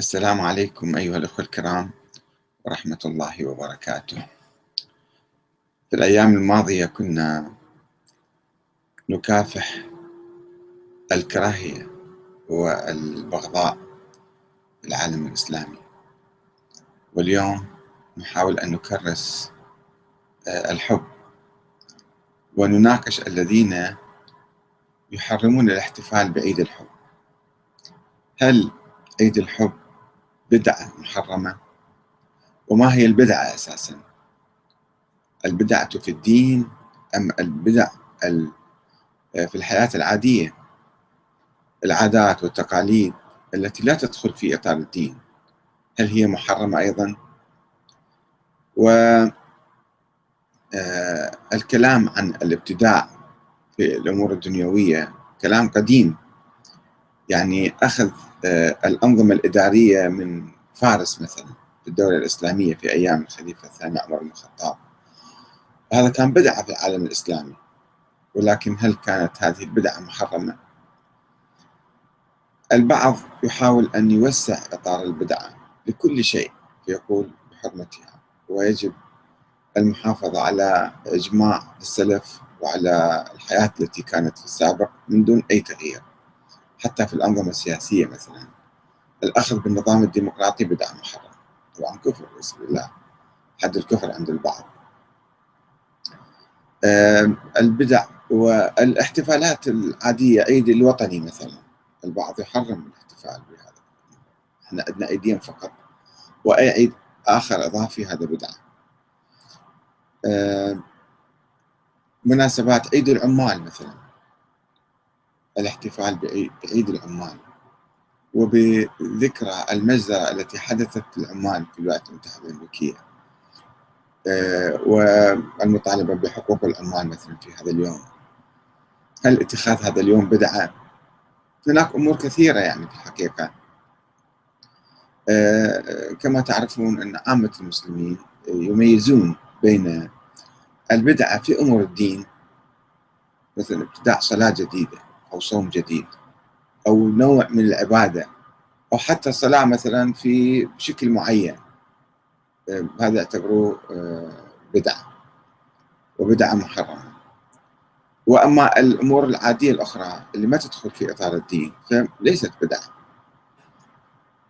السلام عليكم أيها الأخوة الكرام ورحمة الله وبركاته. في الأيام الماضية كنا نكافح الكراهية والبغضاء في العالم الإسلامي، واليوم نحاول أن نكرس آه، الحب ونناقش الذين يحرمون الاحتفال بعيد الحب. هل عيد الحب بدعة محرمة. وما هي البدعة أساسا؟ البدعة في الدين أم البدع في الحياة العادية؟ العادات والتقاليد التي لا تدخل في إطار الدين هل هي محرمة أيضا؟ والكلام آه، عن الابتداع في الأمور الدنيوية كلام قديم يعني أخذ الأنظمة الإدارية من فارس مثلا في الدولة الإسلامية في أيام الخليفة الثاني عمر بن الخطاب هذا كان بدعة في العالم الإسلامي ولكن هل كانت هذه البدعة محرمة؟ البعض يحاول أن يوسع إطار البدعة لكل شيء فيقول بحرمتها ويجب المحافظة على إجماع السلف وعلى الحياة التي كانت في السابق من دون أي تغيير حتى في الأنظمة السياسية مثلا. الأخذ بالنظام الديمقراطي بدعة محرم. طبعا كفر بسم الله حد الكفر عند البعض. البدع والاحتفالات العادية عيد الوطني مثلا. البعض يحرم الاحتفال بهذا. إحنا عندنا عيدين فقط. وأي عيد آخر إضافي هذا بدعة مناسبات عيد العمال مثلا. الاحتفال بعيد العمال وبذكرى المجزرة التي حدثت للعمال في الولايات المتحدة الأمريكية. آه، والمطالبة بحقوق العمال مثلا في هذا اليوم. هل اتخاذ هذا اليوم بدعة؟ هناك أمور كثيرة يعني في الحقيقة. آه، كما تعرفون أن عامة المسلمين يميزون بين البدعة في أمور الدين مثلا ابتداء صلاة جديدة. أو صوم جديد أو نوع من العبادة أو حتى الصلاة مثلا في شكل معين. آه، هذا يعتبروه آه، بدعة وبدعة محرمة. وأما الأمور العادية الأخرى اللي ما تدخل في إطار الدين فليست بدعة.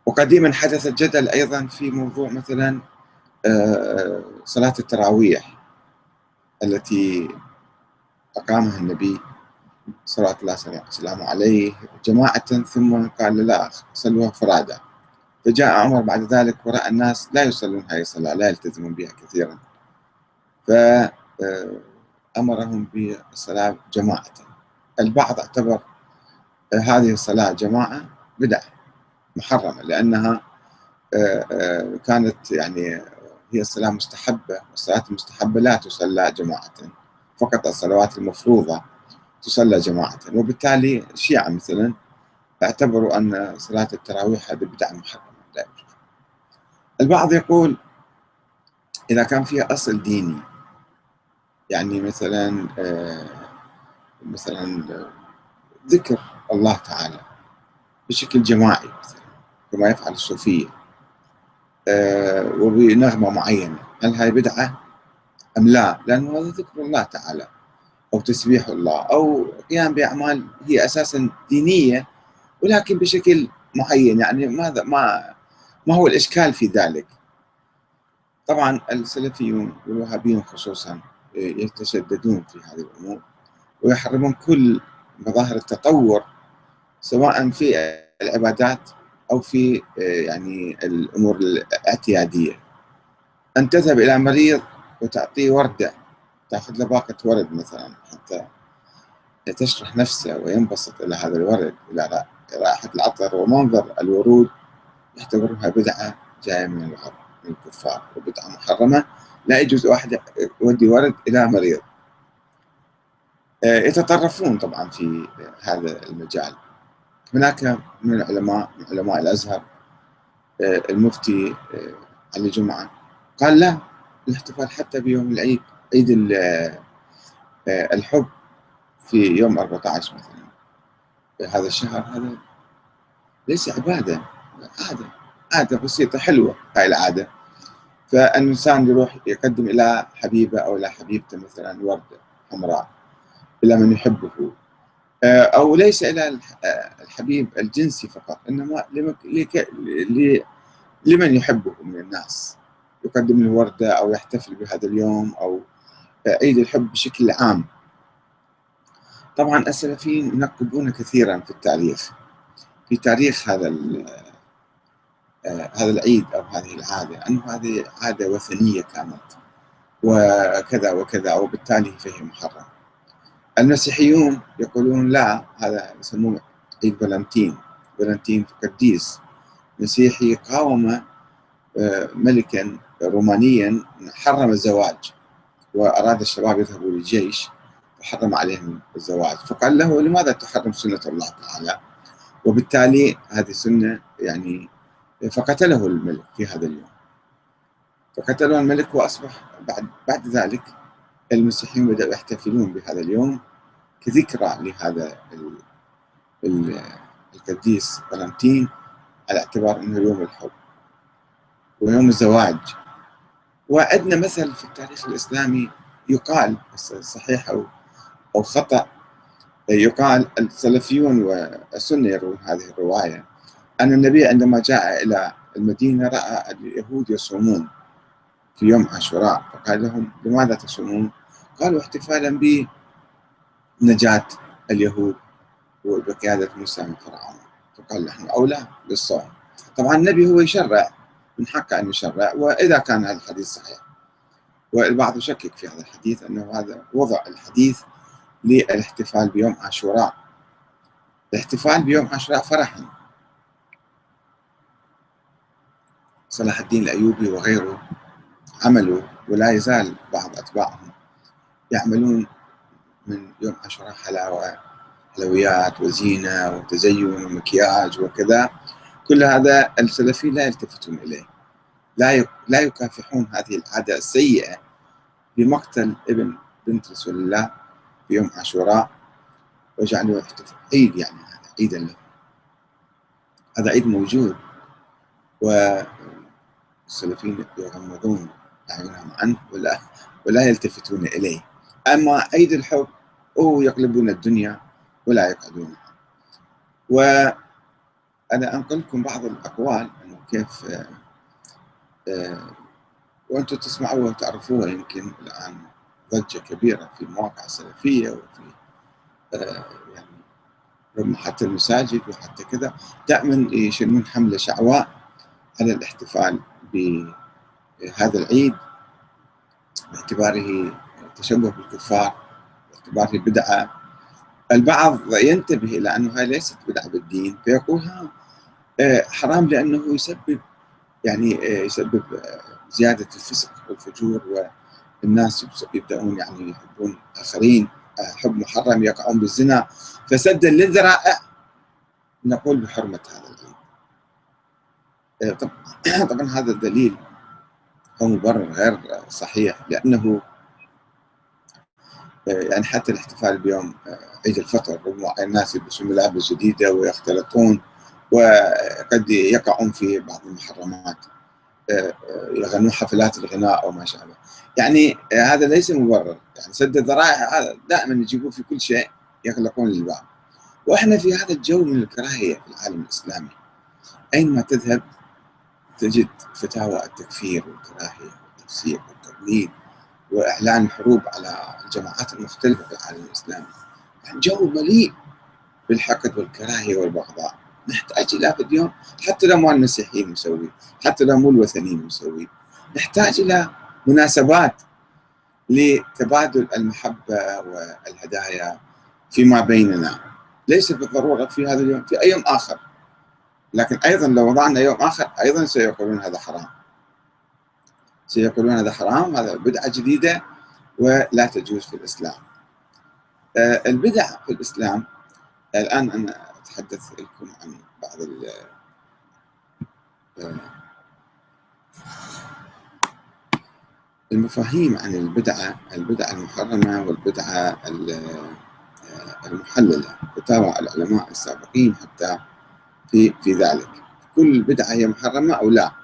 وقديما حدث الجدل أيضا في موضوع مثلا آه، صلاة التراويح التي أقامها النبي صلاة الله وسلامه عليه. جماعة ثم قال لا صلوها فرادى. فجاء عمر بعد ذلك ورأى الناس لا يصلون هذه الصلاة لا يلتزمون بها كثيرا. فأمرهم بالصلاة جماعة. البعض اعتبر هذه الصلاة جماعة بدعة محرمة لأنها كانت يعني هي الصلاة مستحبة والصلاة المستحبة لا تصلى جماعة. فقط الصلوات المفروضة تصلى جماعة. وبالتالي الشيعة مثلا اعتبروا أن صلاة التراويح هذه بدعة محرمة. لا يجوز البعض يقول إذا كان فيها أصل ديني يعني مثلا آه، مثلا ذكر الله تعالى بشكل جماعي مثلا كما يفعل الصوفية آه، وبنغمة معينة. هل هاي بدعة؟ أم لا؟ لأنه هذا ذكر الله تعالى. أو تسبيح الله أو قيام بأعمال هي أساسا دينية ولكن بشكل معين يعني ماذا ما ما هو الإشكال في ذلك؟ طبعا السلفيون والوهابيون خصوصا يتشددون في هذه الأمور ويحرمون كل مظاهر التطور سواء في العبادات أو في يعني الأمور الاعتيادية. أن تذهب إلى مريض وتعطيه وردة تأخذ له باقة ورد مثلا. حتى تشرح نفسه وينبسط إلى هذا الورد إلى رائحة العطر. ومنظر الورود يعتبرها بدعة جاية من الغرب من الكفار وبدعة محرمة. لا يجوز واحد يودي ورد إلى مريض. آه، يتطرفون طبعا في هذا المجال. هناك من العلماء من علماء الأزهر آه، المفتي آه، علي جمعة قال لا الاحتفال حتى بيوم العيد عيد الحب في يوم 14 مثلا هذا الشهر هذا ليس عبادة عادة عادة بسيطة حلوة هاي العادة. فالإنسان يروح يقدم إلى حبيبة أو إلى حبيبته مثلا وردة حمراء إلى من يحبه. آه، أو ليس إلى الحبيب الجنسي فقط إنما لمن يحبه من الناس. يقدم له وردة أو يحتفل بهذا اليوم أو عيد الحب بشكل عام. طبعا السلفيين ينقبون كثيرا في التاريخ في تاريخ هذا آه، هذا العيد أو هذه العادة أنه هذه عادة وثنية كانت وكذا وكذا وبالتالي فهي محرم المسيحيون يقولون لا هذا يسموه عيد فالنتين فالنتين قديس مسيحي قاوم آه، ملكا رومانيا حرم الزواج. وأراد الشباب يذهبوا للجيش وحرم عليهم الزواج. فقال له لماذا تحرم سنة الله تعالى؟ وبالتالي هذه سنة يعني فقتله الملك في هذا اليوم. فقتله الملك وأصبح بعد بعد ذلك المسيحيون بدأوا يحتفلون بهذا اليوم كذكرى لهذا القديس فالنتين على اعتبار إنه يوم الحب ويوم الزواج. وعندنا مثل في التاريخ الإسلامي يقال صحيح أو أو خطأ يقال السلفيون والسنة يروون هذه الرواية. أن النبي عندما جاء إلى المدينة رأى اليهود يصومون في يوم عاشوراء فقال لهم لماذا تصومون؟ قالوا احتفالا بنجاة اليهود وبقيادة موسى من فرعون. فقال نحن أولى بالصوم. طبعا النبي هو يشرع من حقه أن يشرع وإذا كان هذا الحديث صحيح. والبعض يشكك في هذا الحديث أنه هذا وضع الحديث للاحتفال بيوم عاشوراء. الاحتفال بيوم عاشوراء فرحا. صلاح الدين الأيوبي وغيره عملوا ولا يزال بعض أتباعهم يعملون من يوم عاشوراء حلاوة حلويات وزينة وتزين ومكياج وكذا. كل هذا السلفيين لا يلتفتون إليه. لا لا يكافحون هذه العادة السيئة بمقتل ابن بنت رسول الله في يوم عاشوراء يحتفل. عيد يعني هذا عيدا له. هذا عيد موجود. والسلفيين يغمضون أعينهم عنه ولا ولا يلتفتون إليه. أما عيد الحب هو يقلبون الدنيا ولا يقعدونها وأنا أنقل لكم بعض الأقوال أنه كيف آه، آه، وأنتم تسمعوها وتعرفوها يمكن الآن ضجة كبيرة في المواقع السلفية وفي آه، يعني حتى المساجد وحتى كذا دائما يشنون حملة شعواء على الاحتفال بهذا العيد باعتباره تشبه بالكفار باعتباره بدعة. البعض ينتبه إلى أنه هاي ليست بدعة بالدين فيقول ها آه، حرام لأنه يسبب يعني آه، يسبب آه، زيادة الفسق والفجور والناس يبدأون يعني يحبون آخرين حب محرم يقعون بالزنا. فسدا للذرائع نقول بحرمة هذا العيد إيه، طبعا هذا الدليل هو مبرر غير صحيح لأنه يعني حتى الاحتفال بيوم إيه، عيد الفطر الناس يلبسون ملابس جديدة ويختلطون وقد يقعون في بعض المحرمات يغنون حفلات الغناء أو ما شابه. يعني هذا ليس مبرر. يعني سد الذرائع هذا دائما يجيبون في كل شيء يغلقون الباب وإحنا في هذا الجو من الكراهية في العالم الإسلامي. أينما تذهب تجد فتاوى التكفير والكراهية والتفسير والتضليل. وإعلان الحروب على الجماعات المختلفة في العالم الإسلامي. يعني جو مليء بالحقد والكراهية والبغضاء. نحتاج في اليوم حتى لو مو المسيحيين مسوي حتى لو مو الوثنيين مسوي. نحتاج إلى مناسبات لتبادل المحبة والهدايا فيما بيننا. ليس بالضرورة في هذا اليوم في أي يوم آخر. لكن أيضا لو وضعنا يوم آخر أيضا سيقولون هذا حرام. سيقولون هذا حرام هذا بدعة جديدة ولا تجوز في الإسلام. آه، البدع في الإسلام الآن أنا أتحدث لكم عن بعض آه، المفاهيم عن البدعة البدعة المحرمة والبدعة آه، المحللة. فتاوى العلماء السابقين حتى في في ذلك. كل بدعة هي محرمة أو لا؟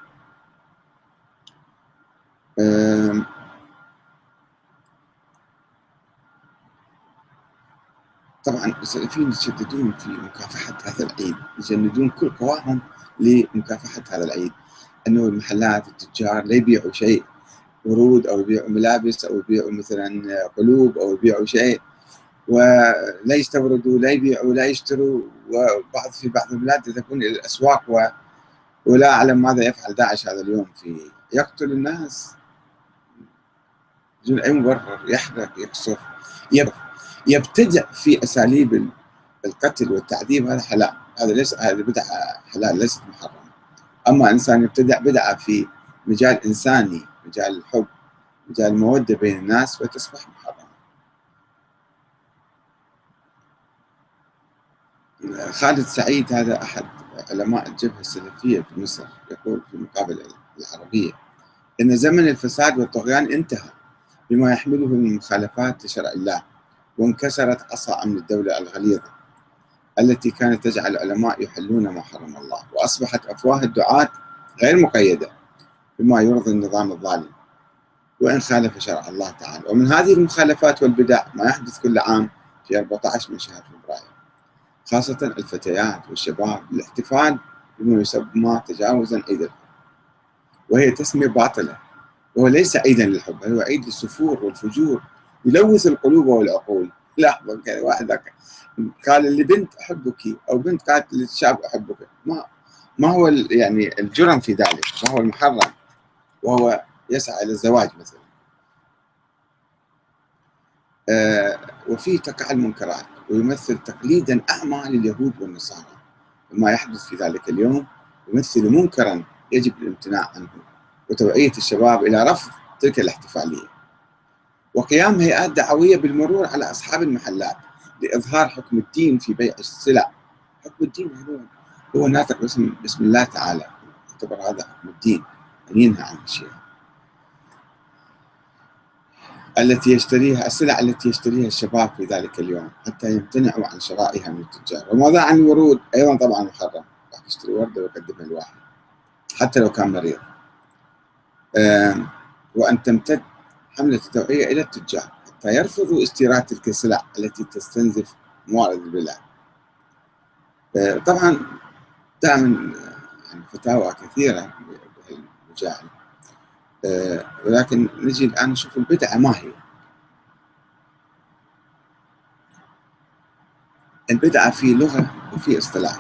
طبعا السلفيين يتشددون في مكافحة هذا العيد يجندون كل قواهم لمكافحة هذا العيد. أنه المحلات التجار لا يبيعوا شيء ورود أو يبيعوا ملابس أو يبيعوا مثلا قلوب أو يبيعوا شيء. ولا يستوردوا لا يبيعوا لا يشتروا. وبعض في بعض البلاد الأسواق و ولا أعلم ماذا يفعل داعش هذا اليوم في يقتل الناس. بدون اي مبرر يحرق يقصف يبتدع في أساليب القتل والتعذيب هذا حلال. هذا ليس هذه بدعة حلال ليست محرمة. أما إنسان يبتدع بدعة في مجال إنساني مجال الحب مجال المودة بين الناس فتصبح محرمة. خالد سعيد هذا أحد علماء الجبهة السلفية في مصر يقول في المقابلة العربية إن زمن الفساد والطغيان انتهى بما يحمله من مخالفات لشرع الله وانكسرت عصا أمن الدولة الغليظة التي كانت تجعل العلماء يحلون ما حرم الله وأصبحت أفواه الدعاة غير مقيدة بما يرضي النظام الظالم. وإن خالف شرع الله تعالى. ومن هذه المخالفات والبدع ما يحدث كل عام في 14 من شهر فبراير. خاصة الفتيات والشباب للاحتفال بما يسمى تجاوزا عيد وهي تسمية باطلة. وهو ليس عيدا للحب هو عيد للسفور والفجور. يلوث القلوب والعقول. لحظة كذا واحد قال لبنت أحبك أو بنت قالت للشاب أحبك. ما ما هو يعني الجرم في ذلك؟ ما هو المحرم؟ وهو يسعى إلى الزواج مثلا. آه وفيه تقع المنكرات ويمثل تقليدا أعمى لليهود والنصارى. وما يحدث في ذلك اليوم يمثل منكرا يجب الامتناع عنه. وتوعية الشباب إلى رفض تلك الاحتفالية. وقيام هيئات دعوية بالمرور على أصحاب المحلات لإظهار حكم الدين في بيع السلع. حكم الدين هو هو ناطق باسم, باسم الله تعالى. يعتبر هذا حكم الدين. أن ينهى عن الشيء. التي يشتريها السلع التي يشتريها الشباب في ذلك اليوم حتى يمتنعوا عن شرائها من التجار. وموضوع عن الورود؟ أيضا طبعا محرم. راح يشتري ورده ويقدمها لواحد. حتى لو كان مريض. وأن تمتد حملة التوعية إلى التجار حتى يرفضوا استيراد تلك السلع التي تستنزف موارد البلاد. طبعا دائما يعني فتاوى كثيرة بهالمجال آه، ولكن نجي الآن نشوف البدعة ما هي؟ البدعة في لغة وفي اصطلاح.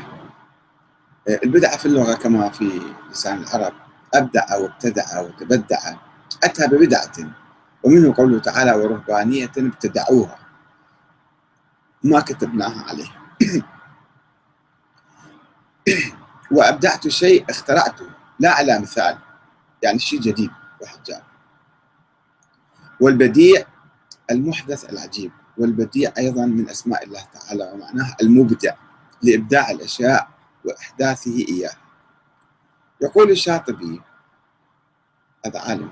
آه، البدعة في اللغة كما في لسان العرب أبدع وابتدع وتبدع. أتى ببدعة ومنه قوله تعالى ورهبانية ابتدعوها. ما كتبناها عليه. وأبدعت شيء اخترعته لا على مثال يعني شيء جديد وحجاب. والبديع المحدث العجيب والبديع أيضا من أسماء الله تعالى ومعناه المبدع لإبداع الأشياء وإحداثه إياها يقول الشاطبي هذا عالم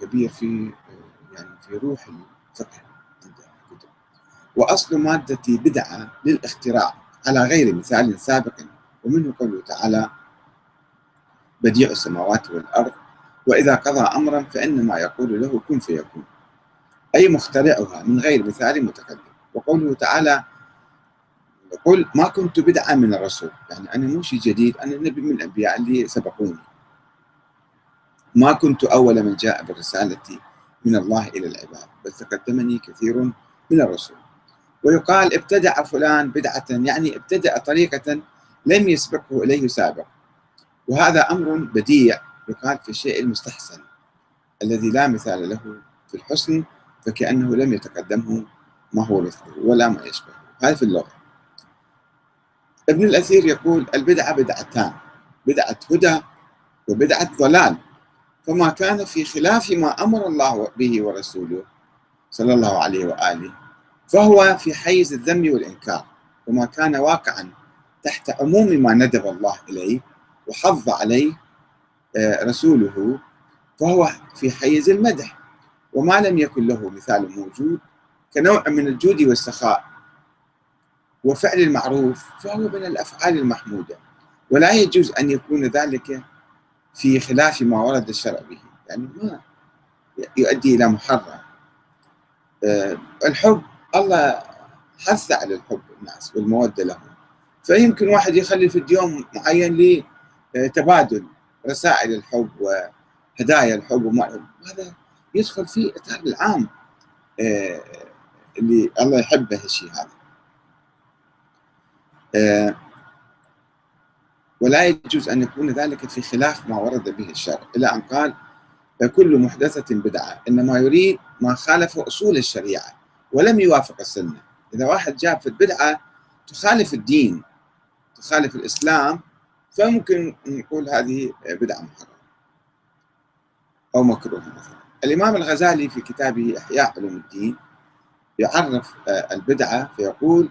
كبير في يعني في روح الفقه وأصل مادة بدعة للاختراع على غير مثال سابق ومنه قوله تعالى بديع السماوات والأرض وإذا قضى أمرا فإنما يقول له كن فيكون. أي مخترعها من غير مثال متقدم وقوله تعالى يقول ما كنت بدعا من الرسول. يعني أنا مو شيء جديد أنا نبي من الأنبياء اللي سبقوني. ما كنت أول من جاء بالرسالة من الله إلى العباد بل تقدمني كثير من الرسول. ويقال ابتدع فلان بدعة يعني ابتدأ طريقة لم يسبقه إليه سابق. وهذا أمر بديع يقال في الشيء المستحسن الذي لا مثال له في الحسن فكأنه لم يتقدمه ما هو مثله ولا ما يشبهه. هذا في اللغة. ابن الأثير يقول البدعة بدعتان بدعة هدى وبدعة ضلال. فما كان في خلاف ما أمر الله به ورسوله صلى الله عليه وآله فهو في حيز الذم والإنكار. وما كان واقعا تحت عموم ما ندب الله إليه وحض عليه آه، رسوله فهو في حيز المدح. وما لم يكن له مثال موجود كنوع من الجود والسخاء. وفعل المعروف فهو من الأفعال المحمودة. ولا يجوز أن يكون ذلك في خلاف ما ورد الشرع به. يعني ما يؤدي إلى محرم. آه، الحب الله حث على الحب الناس والمودة لهم. فيمكن واحد يخلي في اليوم معين لتبادل رسائل الحب وهدايا الحب وما هذا يدخل في إطار العام آه، اللي الله يحبه الشيء هذا. ولا يجوز أن يكون ذلك في خلاف ما ورد به الشرع. إلى أن قال كل محدثة بدعة إنما يريد ما خالف أصول الشريعة ولم يوافق السنة. إذا واحد جاب في البدعة تخالف الدين تخالف الإسلام فممكن نقول هذه بدعة محرمة أو مكروهة مثلا. الإمام الغزالي في كتابه إحياء علوم الدين يعرف آه، البدعة فيقول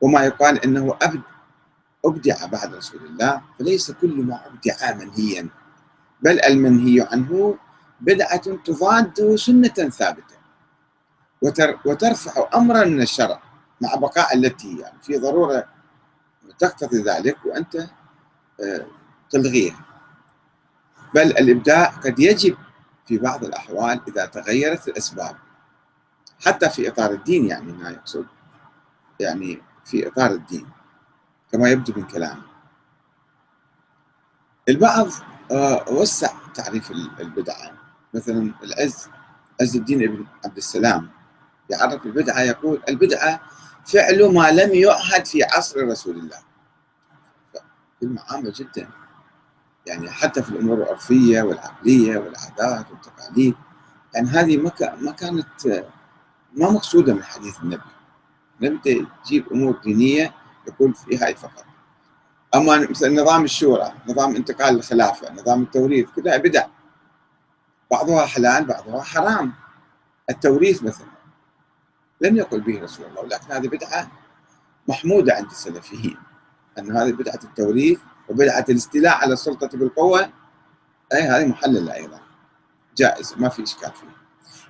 وما يقال إنه أبدع بعد رسول الله فليس كل ما أبدع منهيا بل المنهي عنه بدعة تضاد سنة ثابتة وترفع امرا من الشرع مع بقاء التي يعني في ضرورة تقتضي ذلك وأنت آه، تلغيها. بل الإبداع قد يجب في بعض الأحوال إذا تغيرت الأسباب حتى في إطار الدين يعني ما يقصد. يعني في إطار الدين كما يبدو من كلامه. البعض آه، وسع تعريف البدعة. مثلا العز عز الدين ابن عبد السلام يعرف البدعة يقول البدعة فعل ما لم يعهد في عصر رسول الله. كلمة عامة جدا. يعني حتى في الأمور العرفية والعقلية والعادات والتقاليد. يعني هذه ما ما كانت ما مقصودة من حديث النبي. النبي يجيب أمور دينية يقول فيها أي فقط. أما مثل نظام الشورى نظام انتقال الخلافة نظام التوريث كلها بدع. بعضها حلال بعضها حرام. التوريث مثلا لم يقل به رسول الله ولكن هذه بدعة محمودة عند السلفيين أن هذه بدعة التوريث وبدعة الاستيلاء على السلطة بالقوة. أي هذه محللة أيضا. جائزة ما في إشكال فيها.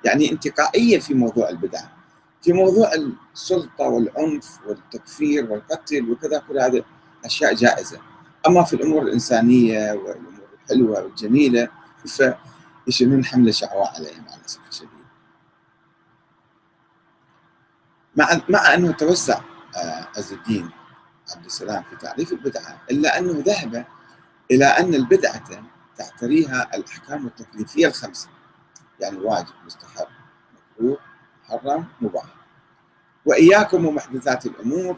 يعني انتقائية في موضوع البدعة في موضوع السلطة والعنف والتكفير والقتل وكذا كل هذه أشياء جائزة. أما في الأمور الإنسانية والأمور الحلوة والجميلة فيشيلون حملة شعواء عليهم على الأسف الشديد مع مع أنه توسع آه، عز الدين عبد السلام في تعريف البدعة إلا أنه ذهب إلى أن البدعة تعتريها الأحكام التكليفية الخمسة. يعني واجب مستحب مكروه محرم مباح. وإياكم ومحدثات الأمور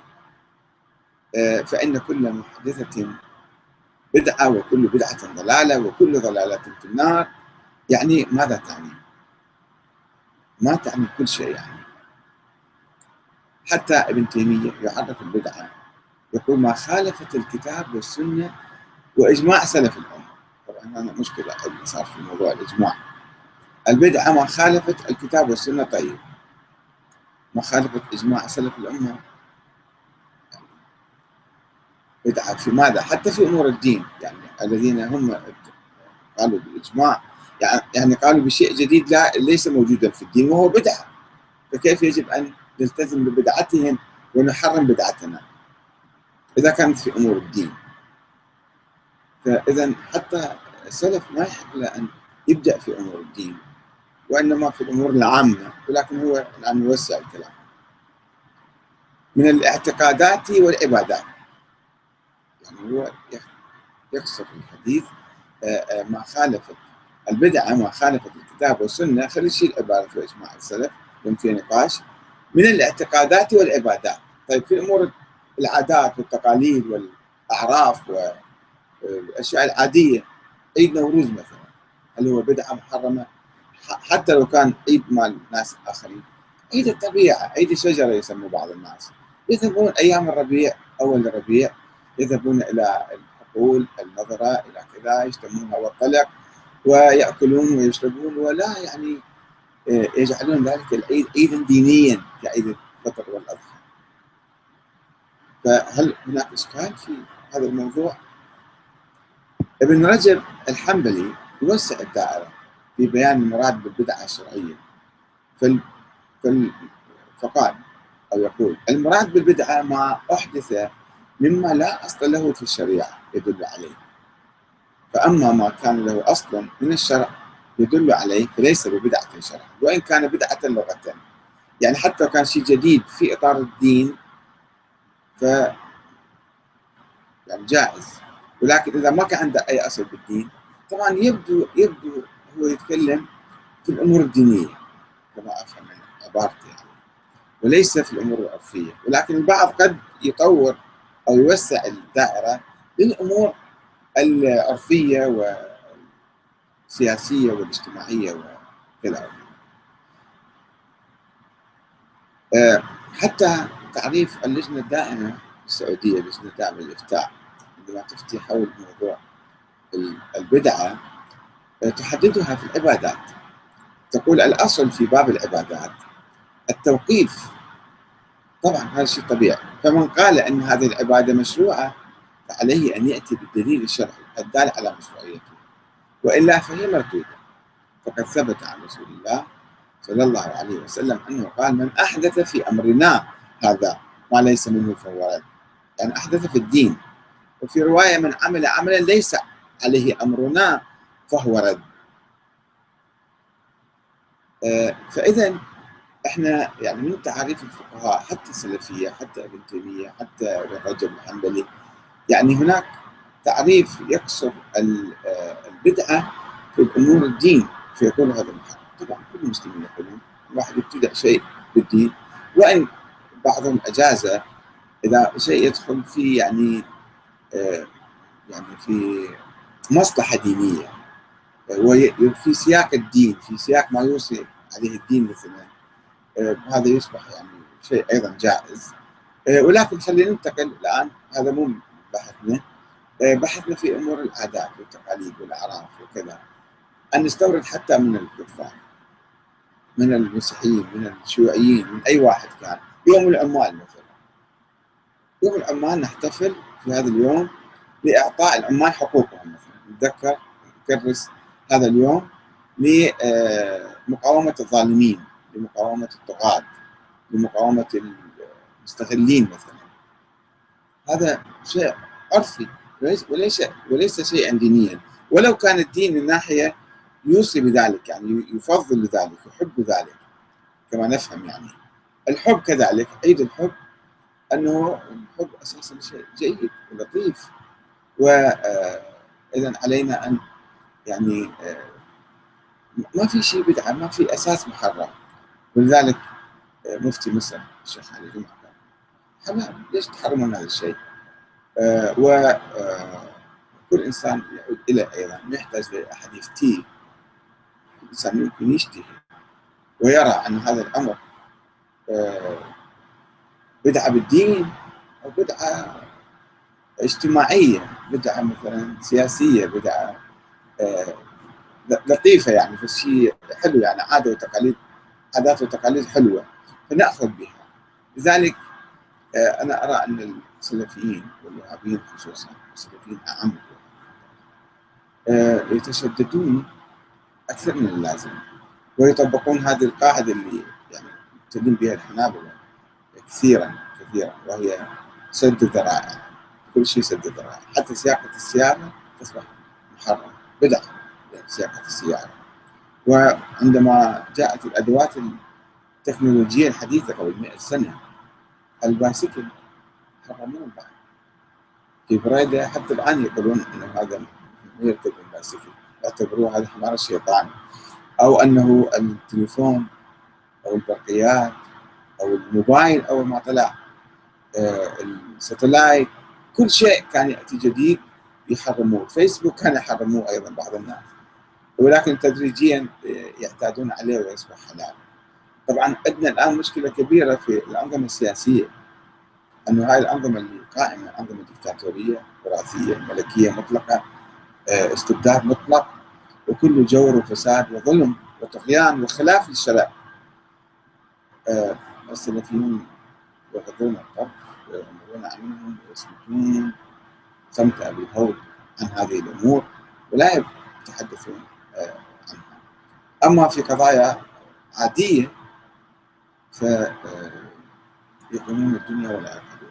آه، فإن كل محدثة بدعة وكل بدعة ضلالة وكل ضلالة في النار. يعني ماذا تعني؟ ما تعني كل شيء يعني. حتى ابن تيمية يعرف البدعة يقول ما خالفت الكتاب والسنة وإجماع سلف الأمة. طبعا هذا مشكلة صار في موضوع الإجماع. البدعة ما خالفت الكتاب والسنة طيب. ما خالفت إجماع سلف الأمة. بدعة في ماذا؟ حتى في أمور الدين. يعني الذين هم قالوا بالإجماع يعني, يعني قالوا بشيء جديد لا ليس موجودا في الدين وهو بدعة. فكيف يجب أن نلتزم ببدعتهم ونحرم بدعتنا؟ إذا كانت في أمور الدين. فإذا حتى السلف ما يحق له أن يبدأ في أمور الدين. وإنما في الأمور العامة ولكن هو الآن يوسع الكلام. من الاعتقادات والعبادات. يعني هو يقصر الحديث آه، آه، ما خالفت البدعة ما خالفت الكتاب والسنة. خلي يشيل عبارة وإجماع السلف لأن في نقاش. من الاعتقادات والعبادات. طيب في أمور العادات والتقاليد والأعراف والأشياء العادية. عيد نوروز مثلا. هل هو بدعة محرمة؟ حتى لو كان عيد مال ناس آخرين عيد الطبيعة عيد الشجرة يسموه بعض الناس يذهبون أيام الربيع أول الربيع يذهبون إلى الحقول المضره إلى كذا يشتمونها والطلق ويأكلون ويشربون ولا يعني آه، يجعلون ذلك العيد عيدا دينيا كعيد الفطر والأضحى. فهل هناك إشكال في هذا الموضوع؟ ابن رجب الحنبلي يوسع الدائرة في بيان المراد بالبدعة الشرعية. فال... فال... فقال أو يقول المراد بالبدعة ما أحدث مما لا أصل له في الشريعة يدل عليه. فأما ما كان له أصل من الشرع يدل عليه فليس ببدعة شرعا وإن كان بدعة لغة يعني حتى كان شيء جديد في إطار الدين ف يعني جائز. ولكن إذا ما كان عنده أي أصل بالدين طبعا يبدو يبدو هو يتكلم في الأمور الدينية كما أفهم من عبارته يعني. وليس في الأمور العرفية. ولكن البعض قد يطور أو يوسع الدائرة للأمور العرفية والسياسية والاجتماعية وكذا آه، حتى تعريف اللجنة الدائمة السعودية اللجنة الدائمة للإفتاء عندما تفتي حول موضوع البدعة تحددها في العبادات. تقول الأصل في باب العبادات التوقيف. طبعا هذا شيء طبيعي. فمن قال أن هذه العبادة مشروعة فعليه أن يأتي بالدليل الشرعي الدال على مشروعيته. وإلا فهي مردودة. فقد ثبت عن رسول الله صلى الله عليه وسلم أنه قال من أحدث في أمرنا هذا ما ليس منه فهو رد. يعني أحدث في الدين. وفي رواية من عمل عملا ليس عليه أمرنا فهو رد. آه، فإذا إحنا يعني من تعريف الفقهاء حتى السلفية حتى ابن تيمية حتى ابن رجب الحنبلي يعني هناك تعريف يقصر آه، البدعة في الأمور الدين فيقول هذا محرم طبعا كل المسلمين يقولون الواحد يبتدع شيء بالدين وإن بعضهم اجازه إذا شيء يدخل في يعني آه، يعني في مصلحة دينية. وفي سياق الدين في سياق ما يوصي عليه الدين مثلا. آه، هذا يصبح يعني شيء أيضا جائز. آه، ولكن خلينا ننتقل الآن هذا مو بحثنا. آه، بحثنا في أمور العادات والتقاليد والأعراف وكذا. أن نستورد حتى من الكفار من المسيحيين من الشيوعيين من أي واحد كان. يوم العمال مثلا. يوم العمال نحتفل في هذا اليوم لإعطاء العمال حقوقهم مثلا. نتذكر نكرس هذا اليوم لمقاومة الظالمين لمقاومة الطغاة لمقاومة المستغلين مثلا. هذا شيء عرفي وليس وليس شيئا دينيا. ولو كان الدين من ناحية يوصي بذلك يعني يفضل ذلك يحب ذلك كما نفهم يعني. الحب كذلك عيد الحب أنه الحب أساسا شيء جيد ولطيف. وإذا آه، علينا أن يعني آه، ما في شيء بدعة ما في أساس محرم ولذلك آه، مفتي مصر الشيخ علي جمعه حلال ليش تحرمون هذا الشيء؟ آه وكل إنسان يعود إلى أيضا يحتاج لاحد يفتيه الإنسان يمكن يشتهي ويرى أن هذا الأمر بدعة بالدين أو بدعة اجتماعية بدعة مثلا سياسية بدعة لطيفة يعني فالشيء حلو يعني عادة وتقاليد عادات وتقاليد حلوة فنأخذ بها. لذلك آه، أنا أرى أن السلفيين والوهابيين خصوصا السلفيين أعم آه، يتشددون أكثر من اللازم ويطبقون هذه القاعدة اللي يعني يبتدون بها الحنابلة كثيرا كثيرا وهي سد الذرائع كل شيء سد الذرائع حتى سياقة السيارة تصبح محرمة. بدعة سياقة السيارة. وعندما جاءت الأدوات التكنولوجية الحديثة قبل 100 سنة البايسكل حرموه بعد. في بريده حتى الآن يقولون انه هذا يركب البايسكل يعتبروه هذا حمار الشيطان. أو أنه التليفون أو البرقيات أو الموبايل اول ما طلع آه، الستلايت كل شيء كان يأتي جديد يحرموه. فيسبوك كان يحرموه أيضا بعض الناس. ولكن تدريجيا يعتادون عليه ويصبح حلال. طبعا عندنا الآن مشكلة كبيرة في الأنظمة السياسية إنه هاي الأنظمة اللي قائمة أنظمة دكتاتوريه وراثية ملكية مطلقة آه، استبداد مطلق وكل جور وفساد وظلم وطغيان وخلاف للشرع. آه، السلفيون يغضون الطرف ويأمرون عنهم ويصمتون صمت ابي الهول عن هذه الأمور ولا يتحدثون عنها. أما في قضايا عادية ف يقيمون الدنيا والآخرة